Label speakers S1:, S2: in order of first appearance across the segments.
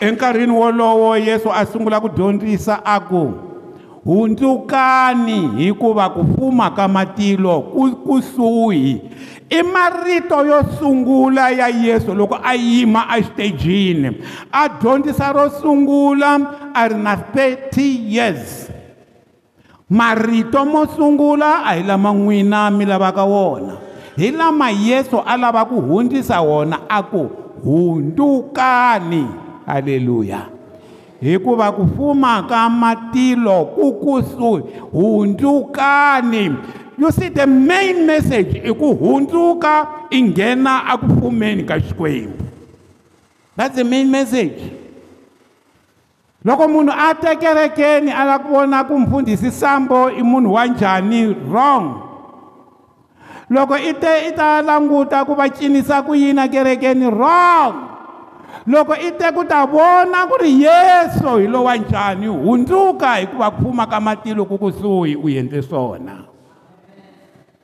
S1: enkarhini wolowo yesu a sungula ku dyondzisa a ku hundzukani hikuva ku fuma ka matilo ku kusuhi i marito yo sungula ya yesu loko a yima exitejini a dyondzisa ro sungula a ri na 30 years marito mo sungula a hi lama n'wina mi lavaka wona hi lama yesu a lava ku hundzisa wona a ku hundzukani haleluya hikuva ku fuma ka matilo ku kusu hundzukani you see the main message i ku hundzuka i nghena aku fumeni ka xikwembu that's the main message loko munhu a tekerekeni a lava ku vona ku mfundhisi sambo i munhu wa njhani wrong loko i te i ta languta ku va cinisa ku yini a kerekeni wrong loko i te ku ta vona ku ri yesu hi lowa njhani hundzuka hikuva ku fuma ka matilo ku kusuhi u endle swona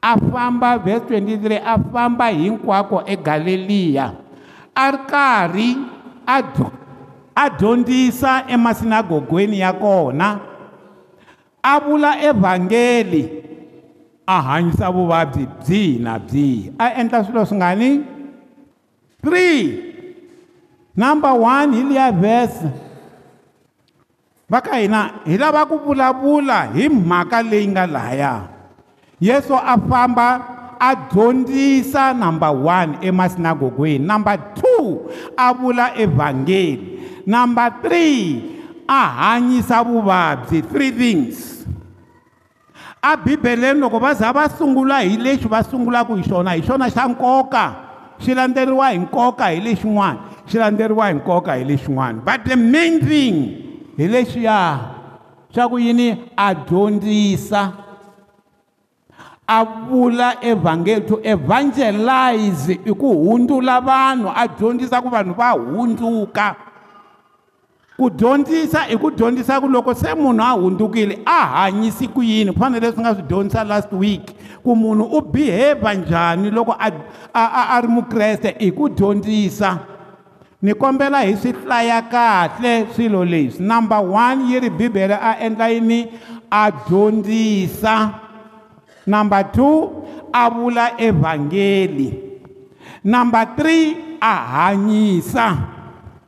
S1: a famba vhesi 23 a famba hinkwako egalileya a ri karhi a dyondzisa emasinagogweni ya kona a vula evhangeli a hanyisa vuvabyi byihi na byihi a endla swilo swi ngani 3 number 1 hi liya vhese va ka hina hi lava ku vulavula hi mhaka leyi nga laya yesu a famba a dyondzisa number one emasinagogweni number two a vula evhangeli number three a hanyisa vuvabyi three things abibeleni loko va za va sungula hi lexi va sungulaka hi xona hi xona xa nkoka xi landzeriwa hi nkoka hi lexin'wana xi landzeriwa hi nkoka hi lexin'wana but the main thing hi lexiya xa ku yini a dyondzisa a vula evhangeli to evangelize i ku hundzula vanhu a dyondzisa ku vanhu va hundzuka ku dyondzisa i ku dyondzisa ku loko se munhu a hundzukile a hanyisi ku yini ku fana leswi nga swi dyondzisa last week ku munhu u behave njhani loko a a a, a ri mukreste i ku dyondzisa ni kombela hi swi hlaya kahle swilo leswi number one yi ri bibele a endla yini a dyondzisa number two a vula evhangeli number three a hanyisa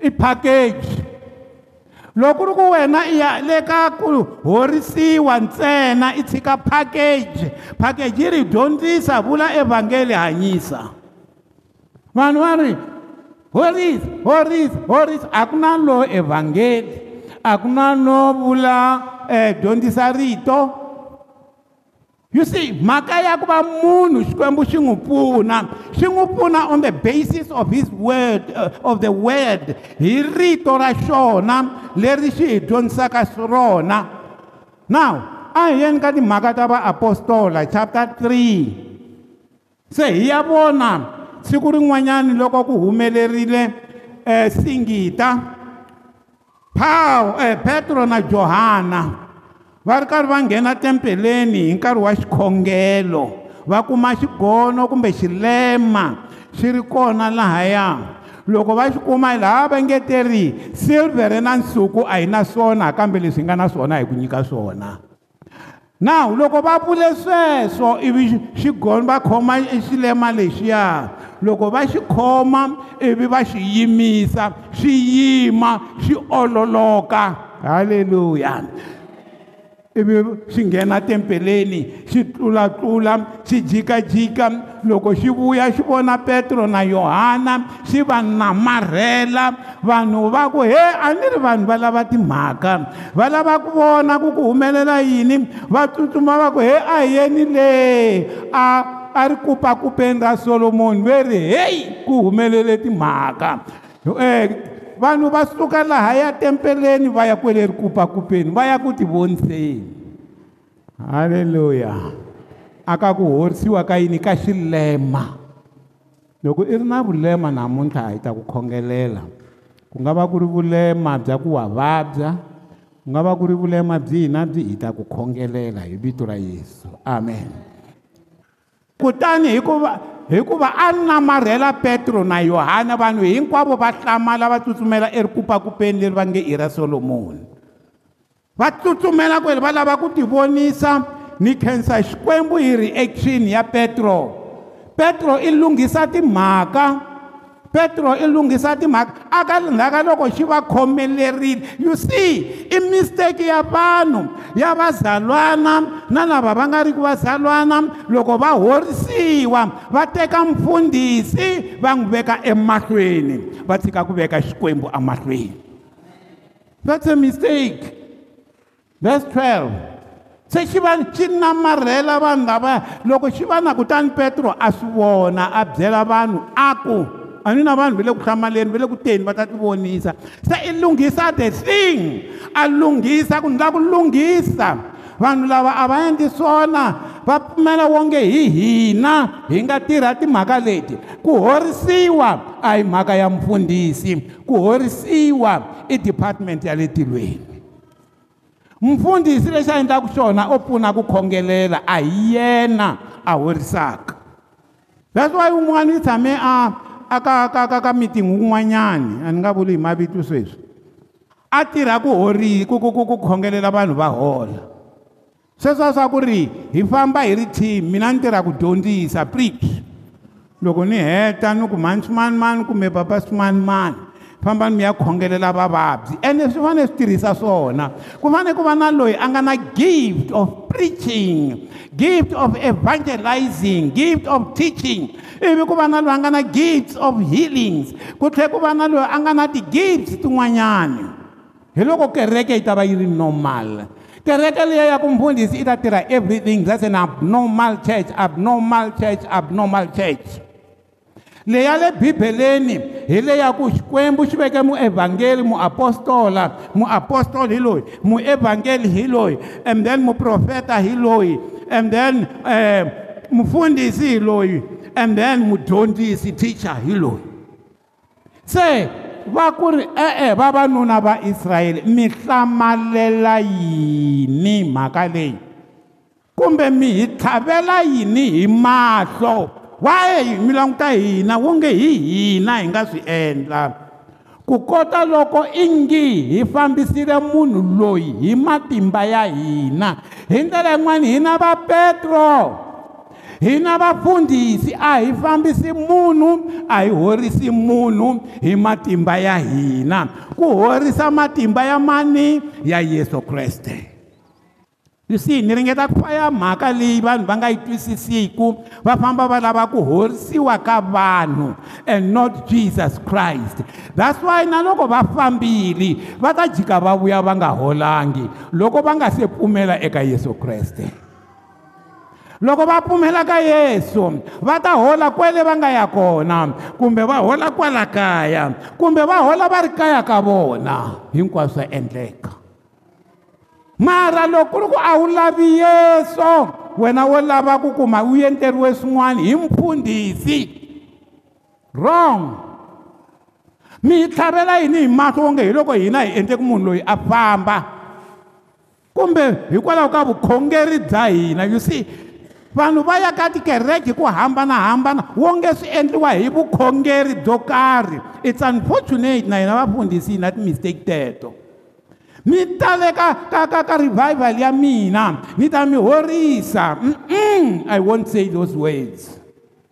S1: i package loko ku ri ku wena i ya le ka ku horisiwa ntsena i tshika package package yi ri dyondzisa vula evhangeli hanyisa vanhu va ri horisa horisa horisa a ku na lowo evhangeli akuna no vula eh, dyondzisa rito you see mhaka ya ku va munhu xikwembu xi n'wi pfuna xi n'wi pfuna on the basis of his word uh, of the word hi rito ra xona leri xi hi dyondzisaka swirona now a hi yeni ka timhaka ta vaapostola chapter 3 se hi ya vona siku rin'wanyana loko ku humelerile um uh, singita Paul, eh, petro na johana va ri karhi va nghena tempeleni hi nkarhi wa xikhongelo va kuma xigono kumbe xilema xi ri kona lahaya loko va xi kuma laha va nge teri silvhere na nsuku a hi na swona kambe leswi hi nga na swona hi ku nyika swona nawu loko va pfule sweswo ivi xigono va khoma xilema lexiya loko va xi khoma ivi va xi yimisa swi yima swi ololoka halleluya ivi xi nghena tempeleni xi tlulatlula xi jikajika loko xi vuya xi vona petro na yohana xi va namarhela vanhu va ku he a ni ri vanhu va lava timhaka va lava ku vona ku ku humelela yini va tsutsuma va ku he a hi yeni le a va ri kupa ku penda solomoni ve ri heyi ku humelele timhaka eh, vanhu va suka laha ya tempeleni va ya kwele ri kupa ku peni va ya ku tivoniseni halleluya aka ku horisiwa ka yini ka xilema loko i ri na vulema namuntlha a yi ta ku khongelela ku nga va ku ri vulema bya ku wa vabya ku nga va ku ri vulema byi hina byi hi ta ku khongelela hi vito ra yesu amen, amen kutani hikuva hikuva a namarhela petro na yohana vanhu hinkwavo va hlamala va tsutsumela erikupakupeni leri va nge i ra solomoni va tsutsumela kwele va lava ku ti vonisa ni khensa xikwembu hi reaction ya petro petro i lunghisa timhaka petro i lunghisa timhaka a ka ndzhaka loko xi va khomelerile you see i mistake ya vanhu ya vazalwana na lava va nga ri ku vazalwana loko va horisiwa va teka mfundhisi va n'wi veka emahlweni va tshika ku veka xikwembu emahlweni that's a mistake verse 12 se xi va xi namarhela vanhu lavaya loko xi va na kutani petro a swi vona a byela vanhu a ku anina vanhu ve le ku hlamaleni ve le ku teni va ta ti vonisa se i lunghisa the thing a lunghisa ku ndla ku lunghisa vanhu lava a va endli swona va pfumela wonge hi hina hi nga tirha timhaka leti ku horisiwa a hi mhaka ya mfundhisi ku horisiwa i department ya le tilweni mfundhisi lexi a endlaka xona o pfuna ku khongelela a hi yena a horisaka that's why un'wana i tshame a a ka ka ka ka meeting wun'wanyani a ni nga vuli hi mavito sweswi a tirha ku hori ku ku ku ku khongelela vanhu va hola sweswo swa ku ri hi famba hi ri team mina ni tirha ku dyondzisa preach loko ni heta ni ku mhani swimanimani kumbe papa swimanimani famba ni mi ya khongelela vavabyi ene swi fanele swi tirhisa swona ku fanele ku va na loyi a nga na gift of preaching gift of evangelizing gift of teaching ivi ku va na loyi a nga na gifts of healings ku tlhela ku va na loyi a nga na ti-gifts tin'wanyani hi loko kereke yi ta va yi ri normal kereke leyi ya ku mfundhisi i ta tirha everything that's an abnormal church abnormal church abnormal church leyi ya le bibeleni hi leyi ya ku xikwembu xi veke muevhangeli muapostola muapostoli hi loyi muevhangeli hi loyi and then muprofeta hi loyi and then um eh, mufundhisi hi loyi and then mudyondzisi teacher hi loyi se va ku ri e-e vavanuna va israyele mi hlamalela yini mhaka leyi kumbe mi hi tlhavela yini hi mahlo waye mi languta hina wu nge hi hina hi nga swi endla ku kota loko i ngi hi fambisile munhu loyi hi matimba ya hina hi ndlela yin'wana hi na va petro hina vafundhisi a hi fambisi munhu a hi horisi munhu hi matimba ya hina ku horisa matimba ya mani ya yesu kreste you see ni ringeta ku faya mhaka leyi vanhu va nga yi twisisiku va famba va lava ku horisiwa ka vanhu and not jesus christ that's why na loko va fambile va ta jika va vuya va nga holangi loko va nga se pfumela eka yesu kreste loko va pfumela ka yesu va ta hola kwele va nga ya kona kumbe va hola kwala kaya kumbe va hola va ri kaya ka vona hinkwaswo swa endleka mara loko ku ri ku a wu lavi yesu wena wo lava ku kuma wu endleriwe swin'wana hi mpfundhisi wrong mi hi tlhavela yini hi mahlo onge hi loko hina hi endleki munhu loyi a famba kumbe hikwalaho ka vukhongeri bya hina you see vanhu va yaka tikereke ku hambanahambana wo nge swi endliwa hi vukhongeri byo karhi its unfortunate na hina vafundhisi hina timistake teto ni tale ka ka ka ka revival ya mina ni ta mi horisa mm i won't say those words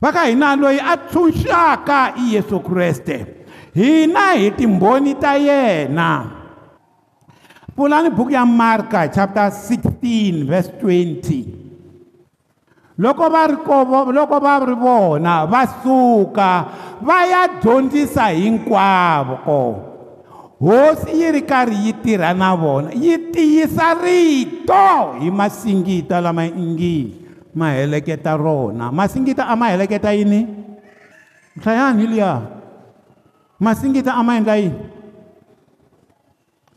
S1: vaka hina loyi a tshunxaka i yesu kreste hina hi timbhoni ta yena pulani buku ya marka chapter 16 verse 20 loko va ri loko va ri vona va suka va ya dyondzisa hinkwavo hosi yi ri karhi yi tirha na vona yi tiyisa rito hi masingita lama ingi ma heleketa rona masingita a ma heleketa yini nhlayani hi liya masingita a ma endla yini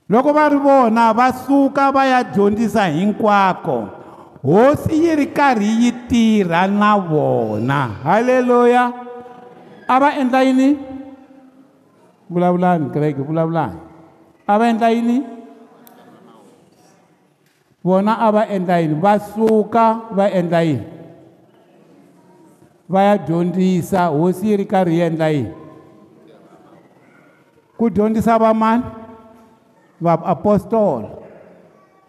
S1: loko va ri vona va suka va ya dyondzisa hinkwako hosi yi ri karhi yi tirha na vona halleluya a va endla yini vulavulani kreke vulavulani a va endla yini vona a va endla yini va suka va endla yini va ya dyondzisa hosi yi ri karhi yi endla yini ku dyondzisa va mani vaapostola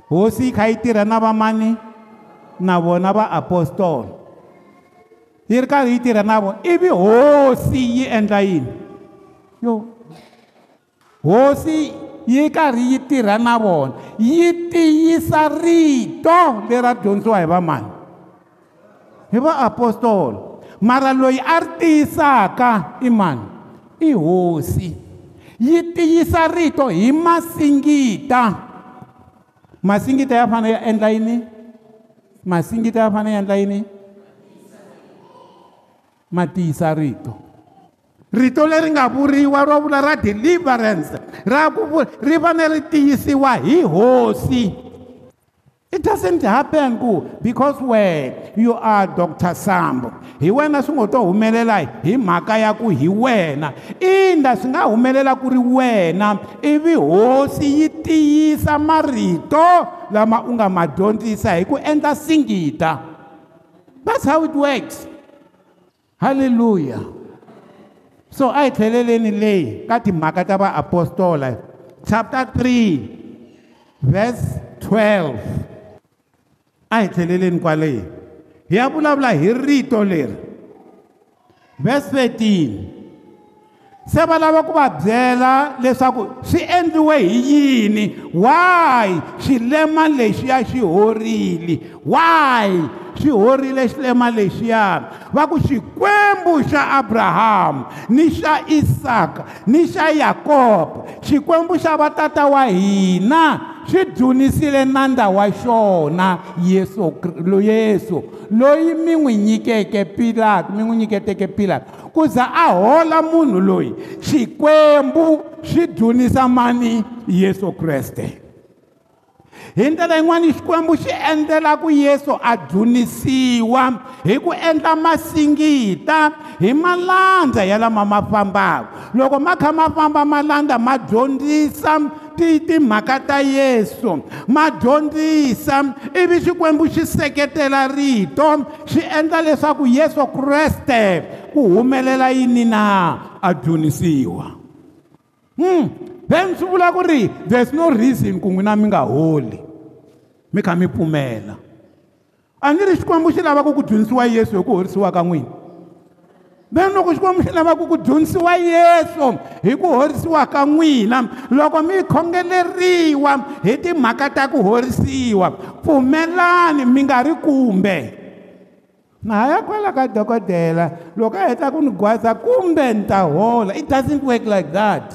S1: hosi yi kha yi tirha na va mani na vona vaapostola yi ri karhi yi tirha na vona ivi hosi yi endla yini yo hosi yi karhi yi tirha na vona yi tiyisa rito lera dyondziwa hi vamani hi vaapostola mara loyi a ri tiyisaka i mani i hosi yi tiyisa rito hi masingita masingita ya fanele ya endla yini masingita ya fane ya endla yini ma tiyisa rito rito leri nga vuriwa ro vula ra deliverance ra ku ri fane ri tiyisiwa hi hosi it doesn't happen ku because were you are dr sambo hi wena swi ngo to humelela hi mhaka ya ku hi wena ina swi nga humelela ku ri wena ivi hosi yi tiyisa marito lama u nga ma dyondzisa hi ku endla singita that's how it works halleluya so a hi tlheleleni leyi ka timhaka ta vaapostola chapter 3 verse 12 a hi tlheleleni kwaleyi hi ya vulavula hi rito leri verse 13 se va lava ku va byela leswaku swi endliwe hi yini why xilema lexiya xi horile why swi horile xilema lexiya va ku xikwembu xa abrahamu ni xa isaka ni xa yakobo xikwembu xa vatata wa hina swi dzunisile nandza wa xona yesu yesu loyi mi n'wi nyikeke pilato mi n'wi nyiketeke pilato ku za a hola munhu loyi xikwembu swi dzunisa mani yesu kreste hi ndlela yin'wana xikwembu xi endlela ku yesu a dzunisiwa hi ku endla masingita hi malandza ya lama ma fambaka loko ma kha ma famba malandza ma dyondzisa timhaka ta yesu ma dyondzisa ivi xikwembu xi seketela rito xi endla leswaku yesu kreste ku humelela yini na a dyunisiwa hmm. then swi vula ku ri there's no reason ku n'wina mi nga holi mi kha mi pfumela a ni ri xikwembu xi lavaka ku dyondzisiwa yesu hi ku horisiwa ka n'wina then loko xikwembu xi lavaka ku dyondzisiwa yesu hi ku horisiwa ka n'wina loko mi khongeleriwa hi timhaka ta ku horisiwa pfumelani mi nga ri kumbe na ya kwala ka dokodela loko a heta ku ni gwaza kumbe ni ta hola it doesn't work like that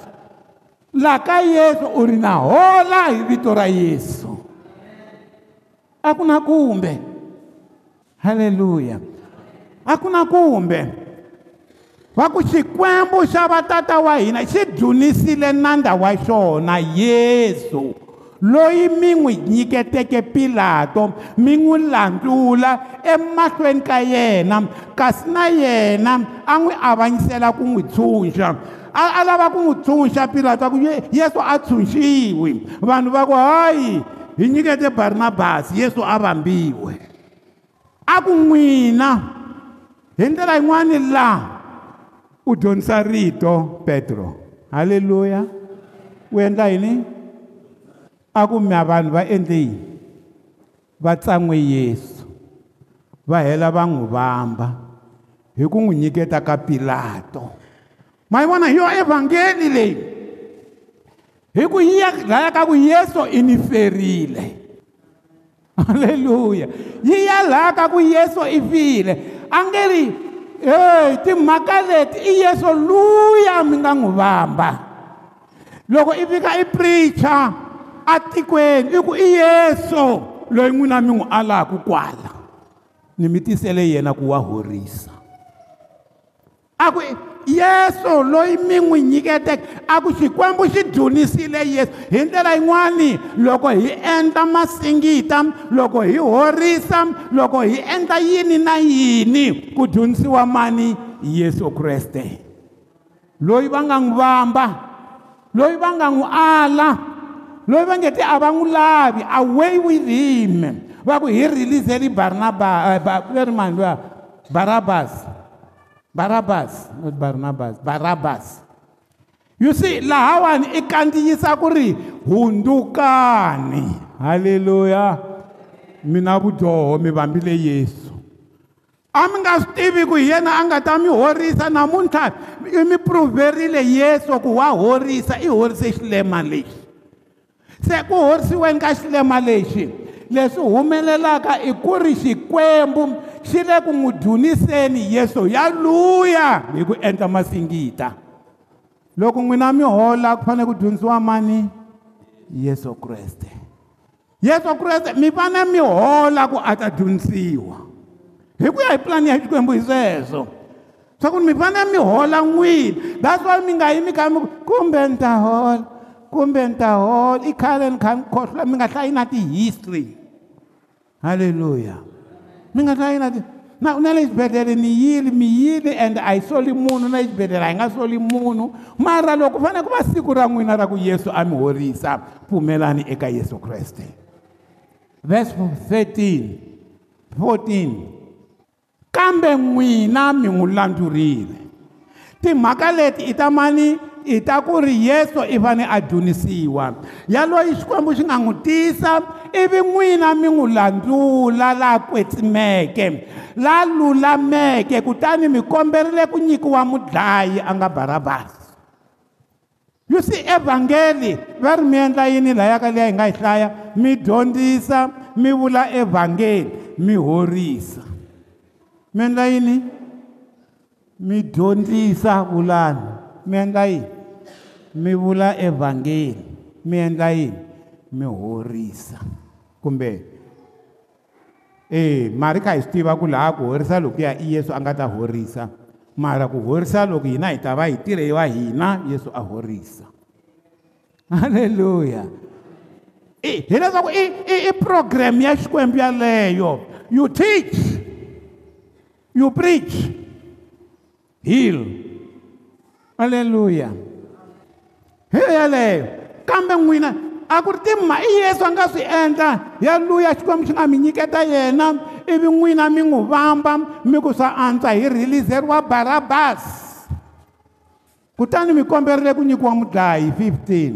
S1: laha ka yesu u ri na hola hi vito ra yesu a ku na kumbe haleluya a ku na kumbe va ku xikwembu xa vatata wa hina xi dzunisile nandza wa xona yesu loyi mi n'wi nyiketeke pilato mi n'wi landzula emahlweni ka yena kasi na yena a n'wi avanyisela ku n'wi tshunxa a a lava ku n'wi tshunxa pilato a ku yesu a tshunxiwi vanhu va ku hayi hi nyikete barinabasi yesu a vambiwe a ku n'wina hi ndlela yin'wani laha u dyondzisa rito petro halleluya u endla yini a ku mya vanhu va endle yini va tsan'we yesu va hela va n'wi vamba hi ku n'wi nyiketa ka pilato ma yi vona hi yo evhangeli leyi hi ku yi ya laya ka ku yesu i ni ferile halleluya yi ya laya ka ku yesu i file a nge ri heyi timhaka leti i yesu luya mi nga n'wi vamba loko i fika i preacha atikweni i ku i yesu loyi n'wina mi n'wi alaku kwala ni mi tisele yena ku wa horisa a ku yesu loyi mi n'wi nyiketeke a ku xikwembu xi dyunisile yesu hi ndlela yin'wani loko hi endla masingita loko hi horisa loko hi endla yini na yini ku dyondzisiwa mani yesu kreste loyi va nga n'wi vamba loyi va nga n'wi ala loyi va nge te a va n'wi lavi away with him va ku hi releaseli barnabas eh, veri mani luya barabasi barabas not barnabas barabas you see lahawani i e kandziyisa ku ri hundukani halleluya mi na vudyoho mi vambile yesu a mi nga swi tivi ku hi yena a nga ta mi horisa namuntlha i mi pruverile yesu ku wa horisa i horise xilema lexi se ku horisiweni ka xilema lexi leswi humelelaka i ku ri xikwembu xi le ku n'wi duniseni yesu yaluya hi ku endla masingita loko n'wina mi hola ku fanele ku dyondzisiwa mani yesu kreste yesu kreste mi fane mi hola ku a ta dyondzisiwa hi ku ya hi pulani ya xikwembu hi sweswo swa ku mi fane mi hola n'wini that's why mi nga yimi ka mi kumbe ni ta hola kumbe ni ta hola i khale ni kha ni khohlwa mi nga hlayi na ti-history halleluya ni nga ta yina na na le xibedhlele ni yile mi yile ende a yi soli munhu na xibedhlele a yi nga soli munhu mara loko ku fanele ku va siku ra n'wina ra ku yesu a mi horisa pfumelani eka yesu kreste verse 13 14 kambe n'wina mi n'wi landzurile timhaka leti i ta mani i ta ku ri yeso i fane a dzunisiwa yaloyi xikwembu xi nga n'wi tisa ivi n'wina mi n'wi landzula laha kwetsimeke la lulameke kutani mi komberile ku nyikiwa mudlayi a nga barabasi you see evhangeli va ri mi endla yini laya ka leyi hi nga yi hlaya mi dyondzisa mi vula evhangeli mi horisa mi endla yini mi dyondzisa vulani mi endla yini mi vula evhangeli mi endla yini mi horisa kumbe e mari kha hi swi tiva ku laha ku horisa loko ya i yesu a nga ta horisa mara ku horisa loko hina hi ta va hi tirheyiwa hina yesu a horisa halleluya e, hileswaku i i i programe ya xikwembu yaleyo you teach you preach heal halleluya hi yeleyo kambe n'wina a ku ri tima i yesu a nga swi endla ya luya xikwembu xi nga mi nyiketa yena ivi n'wina mi n'wi vamba mi ku swa antswa hi releaseri wa barabas kutani mi komberile ku nyikiwa mudlayi 15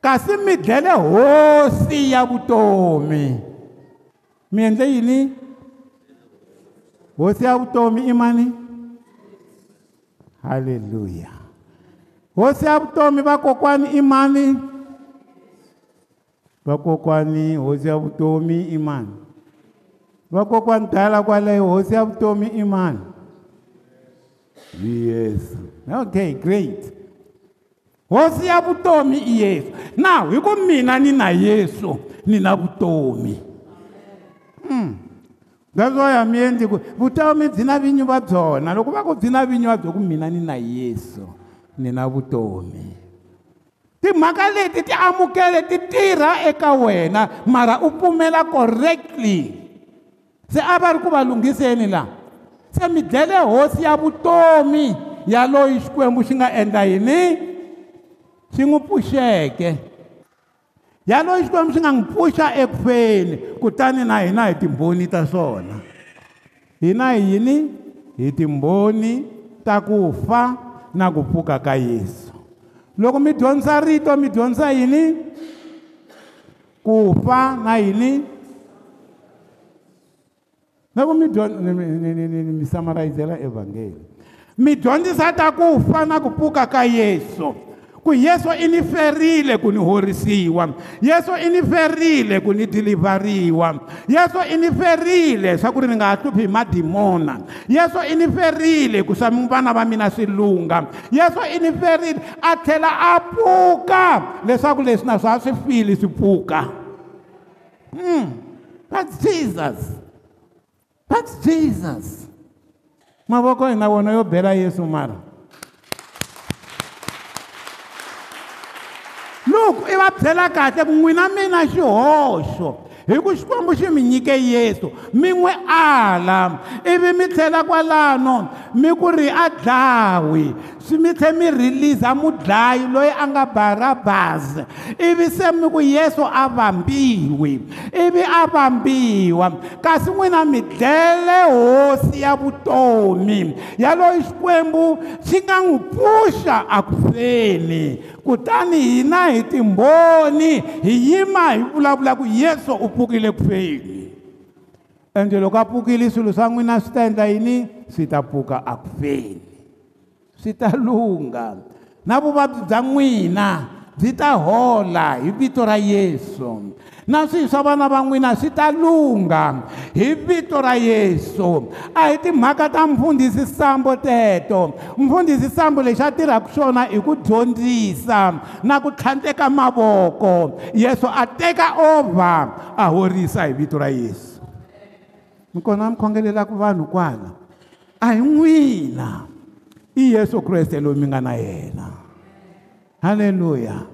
S1: kasi mi dlele hosi ya vutomi mi endle yini hosi ya vutomi i mani halleluya hosi ya vutomi vakokwani i mani vakokwani hosi ya vutomi i mani vakokwani dala kwaleyo hosi ya vutomi i mani i yesu okay great hosi ya vutomi i yesu now hi ku mina ni na yesu ni na vutomi mm. that's why a mi endli ku vutomi byi na vinyi va byona loko va ku byi na vinyi va byo ku mina ni na yesu ni na vutomi timhaka leti ti amukele ti tirha eka wena mara u pfumela correctly se a va ri ku va lunghiseni laha se mi dlele hosi ya vutomi ya loyi xikwembu xi nga endla yini xi n'wi pfuxeke ya loyi xikwembu xi nga n'wi pfuxa eku feni kutani na hina hi timbhoni ta swona hina hi yini hi timbhoni ta ku fa na ku pfuka ka yesu loko mi dyondza rito mi dyondza yini ku fa na yini loko mi mi samarayizela evhangeli mi dyondzisa ta ku fa na ku pfuka ka yesu ku yesu i ni ferile ku ni horisiwa yesu i ni ferile ku ni dilivhariwa yesu i ni ferile swa ku ri ni nga ha hluphi hi madimona yesu i ni ferile ku swa vana va mina swi lunga yesu i ni ferile a tlhela a pfuka leswaku leswi na swa swi fili swi pfuka mm. that's jesus that's jesus mavoko hina wona yo bela yesu mara loko i e va byela kahle n'wina mina xihoxo hi ku xikwembu xi mi nyike yesu mi n'wi ala ivi mi tlhela kwalano mi ku ri a dlawi swi mi tlhe mi release-a mudlayi loyi a nga barabasi ivi se mi ku yesu a vambiwi ivi a vambiwa kasi n'wina mi dlele hosi ya vutomi yaloyi xikwembu xi nga n'wi pfuxa aku feni kutani hina hi timbhoni hi yima hi vulavula ku yesu u pfukile kufeni ende loko a pfukile swilo swa n'wina swi ta endla yini swi ta pfuka akufeni swi ta lunga na vuvabyi bya n'wina byi ta hola hi vito ra yesu na swilo swa vana va n'wina swi ta lungha hi vito ra yesu a hi timhaka ta mfundhisi sambo teto mfundhisi sambo lexi a tirhaka xona i ku dyondzisa na ku tlhandleka mavoko yesu a teka over a horisa hi vito ra yesu mi kona mi khongelelaku vanhu kwala a hi n'wina i yesu kreste loyi mi nga na yena halleluya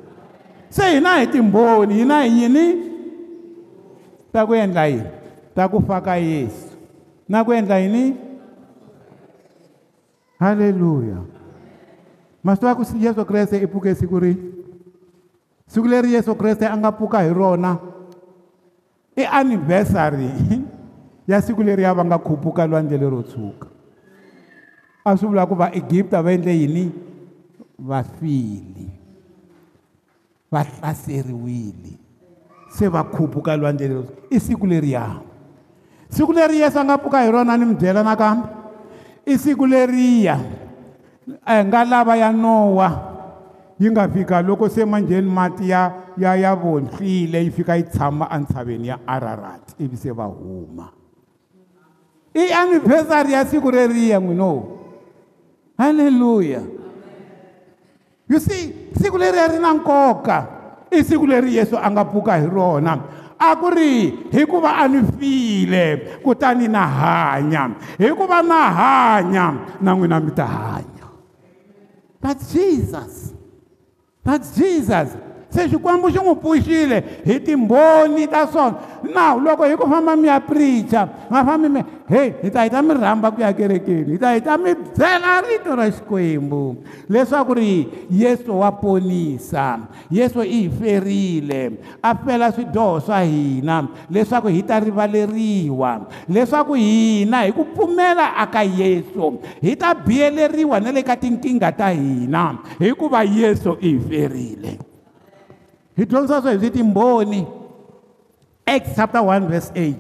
S1: se hina hi timbhoni hina hi yini ta ku endla yini ta ku faka yesu na ku endla yini halleluya masi va ku yesu kreste i pfuke siku rini siku leri yesu kreste a nga pfuka hi rona i anivhesary ya siku leri ya va nga khupuka lwandle lero tshuka a swi vula ku va egipta va endle yini va file va hlaseriwile se va khuphuka lwandle leri i siku leriya siku leri yesu a nga pfuka hi rona ni mi byela nakambe i siku leriya a hi eh, nga lava ya nowa yi nga fika loko se manjheni mati ya ya ya vonhlile yi fika yi tshama entshaveni ya ararat ivi se va huma i anniversary ya siku leriya n'wino halleluya you see siku leriya ri na nkoka i siku leri yesu a nga pfuka hi rona a ku ri hikuva a ni file kutani na hanya hikuva na hanya na n'wina mi ta hanya but jesus but jesus se xikwembu xi n'wi pfuxile hi timbhoni ta swona naw loko hi ku famba mi ya pricha ma fambi mi heyi hi ta hi ta mi rhamba ku ya kerekeni hi ta hi ta mi byela rito ra xikwembu leswaku ri yesu wa ponisa yesu i hi ferile a fela swidyoho swa hina leswaku hi ta rivaleriwa leswaku hina hi ku pfumela aka yesu hi ta biyeleriwa na le ka tinkingha ta hina hikuva yesu i hi ferile hi dyondzisa hi swi timbhoni acts chapter 1 verse 8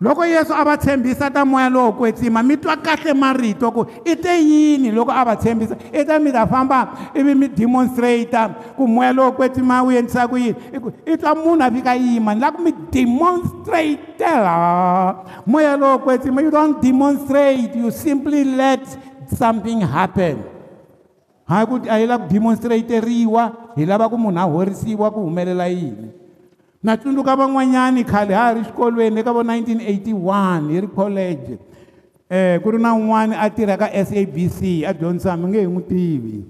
S1: loko yesu a va tshembisa ta moya lowo kwetsima mi twa kahle marito ku i te yini loko a va tshembisa i ta mi ta famba ivi mi demonstrata ku moya lowo kwetsima wu endlisa ku yini i ku i twa munhu a fika yima ni la ku mi demonstratela moya lowo kwetsima you don't demonstrate you simply let something happen hayi ku a yi la ku demonstrateriwa hi lava ku munhu a horisiwa ku humelela yini na tsundzuka van'wanyani khale ha ha ri xikolweni eka vo 1981 hi ri college um ku ri na un'wana a tirha ka sabc a dyondzisa mi nge hi n'wi tivi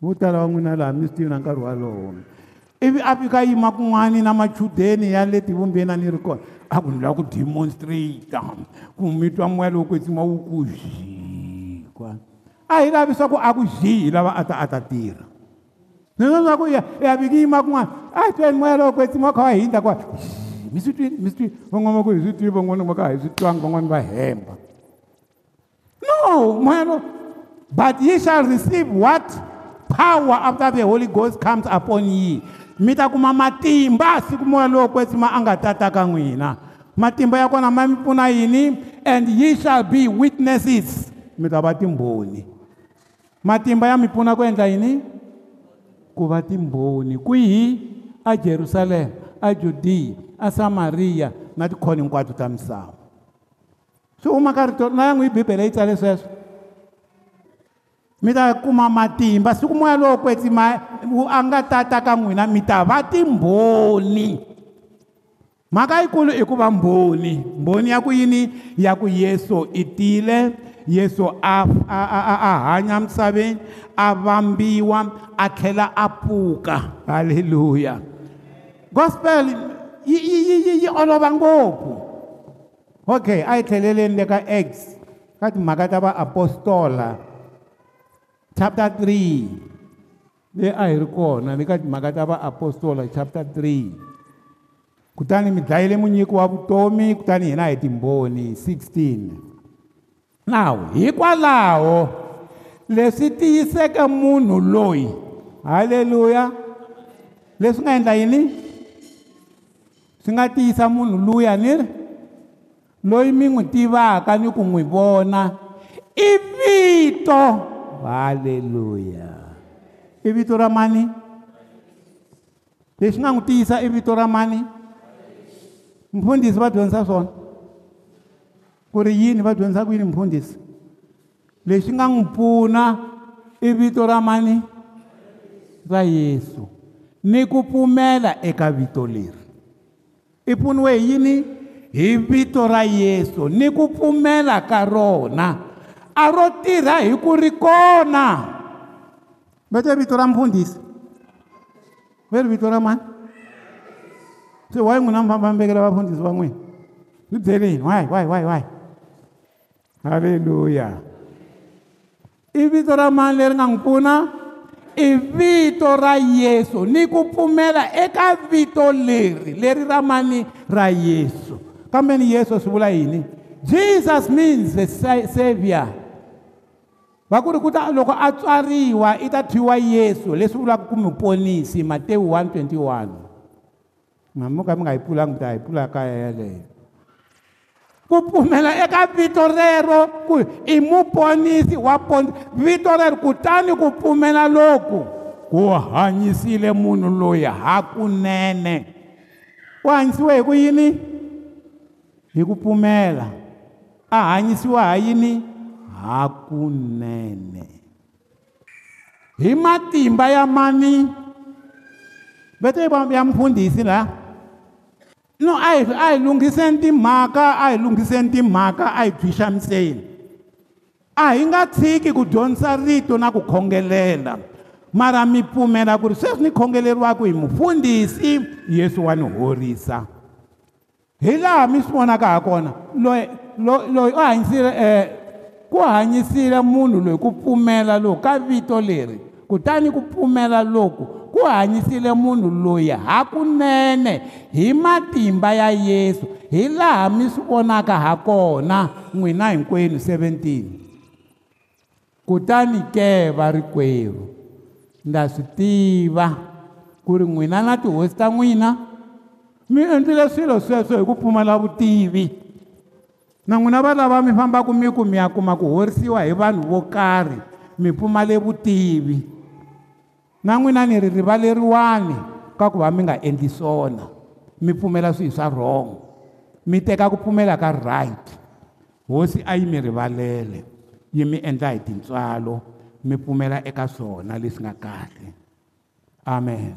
S1: vo tala va n'wina laha mi swi tivi na nkarhi walowo ivi a fika yima kun'wani na machudeni ya le ti vumbeni a ni ri kona a ku ni lava ku demonstrator ku mi twa moya lowu kwetsima wu ku zhikwa a hi lavi swa ku a ku zhihi lava a ta a ta tirha nesaku yavikiyima kun'wana a hi tweni moya lowo kwetsima wa kha wa hindla kwa mi swi twini mi swi twini van'wana va ku hi swi tivi van'wana va kha hi swi twanga van'wana va hemba no moya lowo but ye shall receive what power after the holy ghost comes upon ye mi ta kuma matimba siku moya lowo kwetsima a nga tataka n'wina matimba ya kona ma mi pfuna yini and ye shall be witnesses mi ta va timbhoni matimba ya mi pfuna ku endla yini ku va timbhoni kwihi ajerusalema ajudiya asamariya na tikhoni hinkwato ta misava swi huma ka rito na yan'wi bibele yi tsale sweswo mi ta kuma matimba siku moya lowo kwetsi ma a nga tata ka n'wina mi ta va timbhoni mhaka yikulu i ku va mbhoni mbhoni ya ku yini ya ku yesu i tile yesu ahanya misaveni a vambiwa a tlhela a pfuka halleluya gospel yi olova ngopfu okay a yi tlheleleni le ka x ka timhaka ta vaapostola chapter 3 leyi a hi ri kona ni ka timhaka ta vaapostola chapter 3 kutani mi dlayile munyiki wa vutomi kutani hina hi timbhoni 16 nawu hikwalaho leswi tiyiseke munhu loyi halleluya leswi nga endla yini swi nga tiyisa munhu luya ni ri loyi mi n'wi tivaka ni ku n'wi vona i vito halleluya i vito ra mani lexi nga n'wi tiyisa i vito ra mani mfundhisi va dyondzisa swona ku ri yini va dyondzisa ku yini mfundhisi lexi nga n'wi pfuna i vito ra mani ra yesu ni ku pfumela eka vito leri i pfuniwe hi yini hi vito ra yesu ni ku pfumela ka rona a ro tirha hi ku ri kona vete vito ra mfundhisi ve ri vito ra mani se wayi n'wina mi fambambekela vafundhisi va n'wina ni byeleni wayi wayi wayi wayi haleluya i vito ra mani leri nga n'wi pfuna i vito ra yesu ni ku pfumela eka vito leri leri ra mani ra yesu kambe ni yesu swi vula yini jesus means the savior va ku ri ku ta loko a tswariwa i ta thyiwa yesu leswi vulaka ku mi ponisi matewu 121 namuka mi nga yi pfulanga mi ta yi pfula kaya yaleyo ku pfumela eka vito rero ku i muponisi wa ponisi vito rero kutani ku pfumela loku ku hanyisile munhu loyi hakunene u hanyisiwe hi ku yini hi ku pfumela a hanyisiwa ha yini hakunene hi matimba ya mani vete ya mfundhisi laya no a hi a hi lunghiseni timhaka a hi lunghiseni timhaka a hi bvixamiseni a hi nga tshiki ku dyondzisa rito na ku khongelela mara mi pfumela ku ri sweswi ni khongeleriwaka hi mufundhisi yesu wa ni horisa hi laha mi swi vonaka ha kona loyi loyi u hanyisile um ku hanyisile munhu loyi ku pfumela loku ka vito leri kutani ku pfumela loku ku hanyisile munhu loyi hakunene hi matimba ya yesu hi laha mi swi vonaka ha kona n'wina hinkwenu 17 kutani ke va rikwerhu ndza swi tiva ku ri n'wina na tihosi ta n'wina mi endlile swilo sweswo hi ku pfumala vutivi na n'wina va lava mi fambaka mi ku mi ya kuma ku horisiwa hi vanhu vo karhi mi pfumale vutivi na n'wina ni ri rivaleriwani ka ku va mi nga endli swona mi pfumela swihi swa wrong mi teka ku pfumela ka right hosi a yi mi rivalele yi mi endla hi tintswalo mi pfumela eka swona leswi nga kahle amen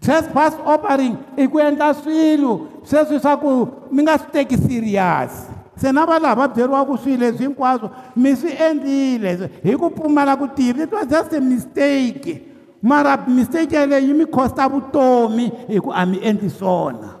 S1: trespass offering i ku endla swilo sweswi swa ku mi nga swi teki serious se na va laha va byeriwaka swilo leswi hinkwaswo mi swi endlile hi ku pfumala ku tivi it was just a mistake mara mistake yeleyo yi mi costa vutomi hi ku a mi endli swona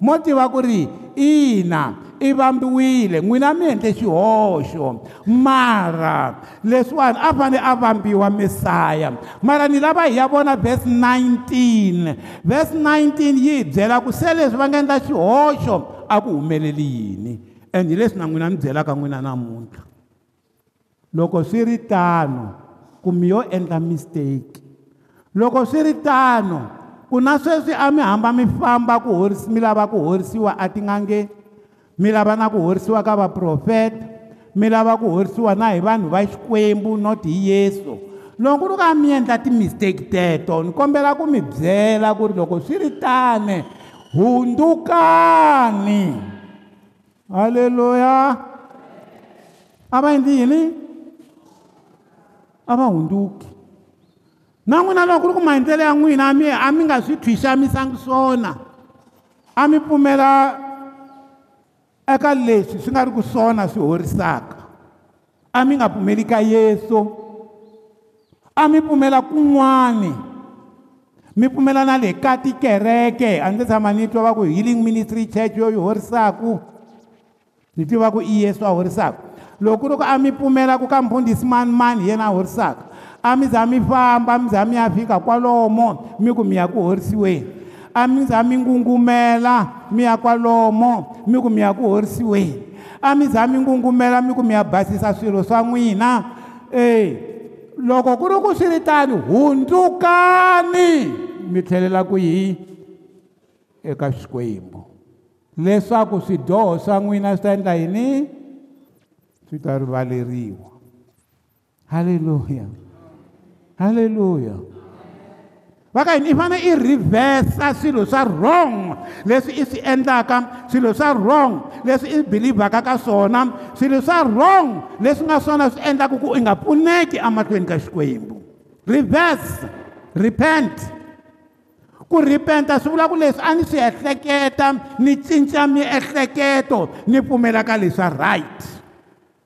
S1: mo tiva ku ri ina i vambiwile n'wina mi endle xihoxo mara leswiwani a fane a vambiwa mesaya mara ni lava hi ya vona vhesi 19 vhesi 19 yi hi byela ku se leswi va nga endla xihoxo a ku humeleli yini and hi leswi na n'wina mi byelaka n'wina namuntlha loko swi ri tano kumi yo endla mistake loko swi ri tano ku na sweswi a mi hamba mi famba ku horisi mi lava ku horisiwa a ti ngangeni mi lava na ku horisiwa ka vaprofeta mi lava ku horisiwa na hi vanhu va xikwembu not hi yesu loko ku ri ka mi endla timistake teto ni kombela ku mi byela ku ri loko swi ri tane hundzukani halleluya a va endli yini a va hundzuki na n'wina loko ku ri ku maendlelo ya n'wina a mi a mi nga swi thwixamisangi swona a mi pfumela eka leswi swi nga ri ku swona swi horisaka a mi nga pfumeli ka yesu a mi pfumela kun'wani mi pfumela na le ka tikereke a ndzi tshama ni twa va ku healing ministry church yo yi horisaku ni tiva ku i yesu a horisaka loko ku ri ku a mi pfumela ku ka mpfundhisi mani mani hi yena a horisaka a mi za mi famba mi za mi ya fika kwalomo mi ku mi ya ku horisiweni a mi za mi ngungumela mi ya kwalomo mi ku mi ya ku horisiweni a mi za mi ngungumela mi ku mi ya basisa swilo swa n'wina e loko ku ri ku swi ri tani hundzukani mi tlhelela ku yi eka xikwembu leswaku swidyoho swa n'wina swi ta endla yini swi ta rivaleriwa halleluya halleluya vaka yini i fane i rivhesa swilo swa wrong leswi i swi endlaka swilo swa wrong leswi i believhaka ka swona swilo swa wrong leswi nga swona swi endlaka ku i nga pfuneki emahlweni ka xikwembu rivhesa repent ku repenta swi vula ku leswi a ni swi ehleketa ni cinca miehleketo ni pfumela ka leswa right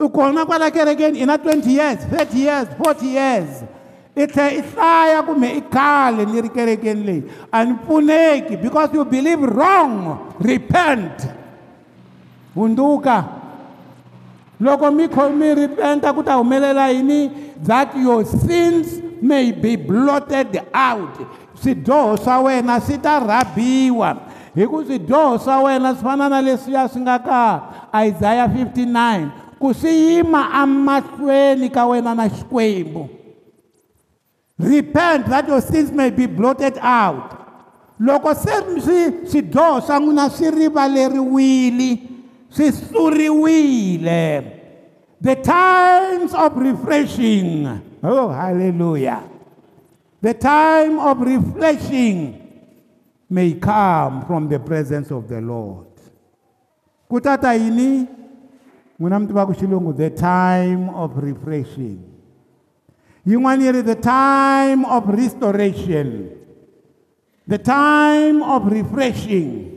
S1: i kona kwala kerekeni i na 20 years 30 years 40 years i tlhela i hlaya kumbe i khale ni ri kerekeni leyi a ni pfuneki because you believe wrong repent hunduka loko mi khomi repenta ku ta humelela yini that your sins may be blotted out swidyoho swa wena swi ta rhabiwa hi ku swidyoho swa wena swi fana na leswiya swi nga ka isaya 59 ku swi yima amahlweni ka wena na xikwembu repent that your sins may be blotted out loko se swi swidyoho swa n'wina swi rivaleriwile swi suriwile the times of refreshing oh hallelujah the time of refreshing may come from the presence of the lord kutata yini n'wina mi tiva ku xilungu the time of refreshing yin'wana yi ri the time of restoration the time of refreshing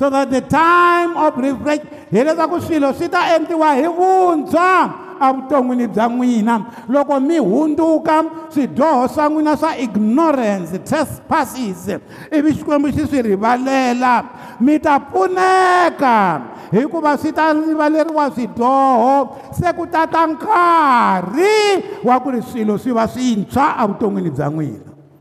S1: so that the time of refresh hileswaku swilo swi ta endliwa hi vuntshwa evuton'wini bya n'wina loko mi hundzuka swidyoho swa n'wina swa ignorance trespasses ivi xikwembu xi swi rivalela mi ta pfuneka hikuva swi ta rivaleriwa swidyoho se ku tata nkarhi wa ku ri swilo swi va swintshwa evuton'wini bya n'wina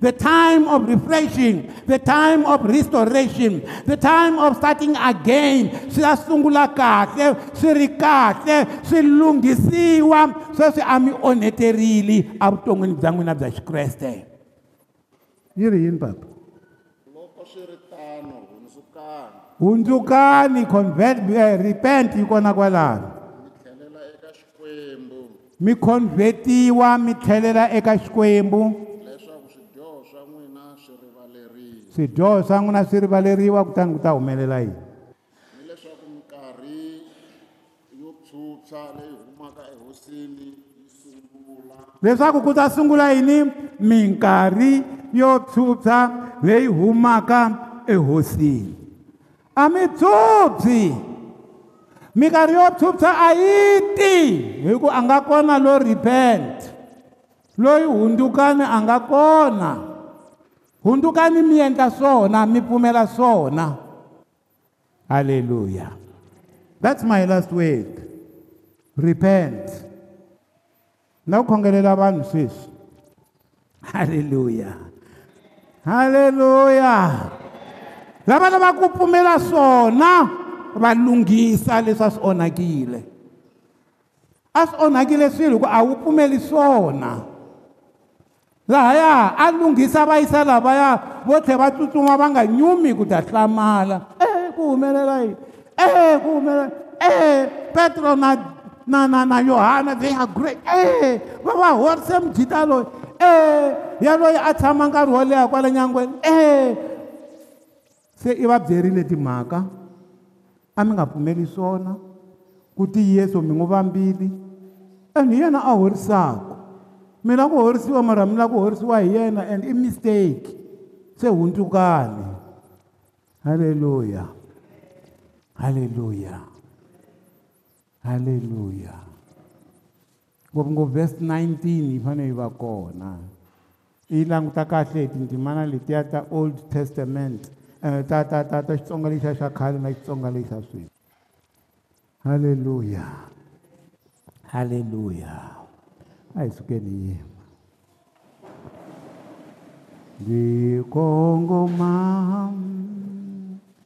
S1: the time of refreshing the time of restoration the time of starting again swi ta sungula kahle swi ri kahle swi lunghisiwa sweswi a mi onheterile evuton'wini bya n'wina bya xikreste yi ri yini papa
S2: loko swi ri tano hundzukani
S1: convert uh, repent yi kona kwalano
S2: mi khonvhetiwa
S1: mi tlhelela eka xikwembu
S2: swidyoho swa n'wina swi rivaleriwa
S1: kutani ku ta humelela yini
S2: leswaku
S1: ku ta sungula yini minkarhi yo tshutsha leyi humaka ehosini a dzubyi minkarhi yo phyuphyisa a yi ti hi ku a nga kona lo repent loyi hundzukani a nga kona hundzukani mi endla swona mi pfumela swona haleluya that's my last word repent na ku khongelela vanhu sweswi haleluya haleluya lava lava ku pfumela swona va lunghisa leswi a swi onhakile a swi onhakile swilo hikuva a wu pfumeli swona lahaya a lunghisa va yisa lavaya vo tlhela va tsutsuma va nga nyumi ku ta hlamala e eh, ku humelela yini e eh, ku humelela e eh, petro na na na na yohana they agre e va va horise mujita loyi e yaloyi a tshama nkarhi wo leha kwala nyangweni e se i va byerile timhaka a mi nga pfumeli swona ku ti yeso mi n'wi vambili and hi yena a horisaka mi lava ku horisiwa mara mi lava ku horisiwa hi yena and i mistake se hundzukani halleluya halleluya halleluya ngopfungopfu vhesi 19 yi fanele yi va kona yi languta kahle hi tindzimana letiya ta old testament Eh, ta ta ta ta xitsonga lexi xa khale na xitsonga lexi xa sweswi halleluya halleluya a hi sukeni yima ndzi kongoma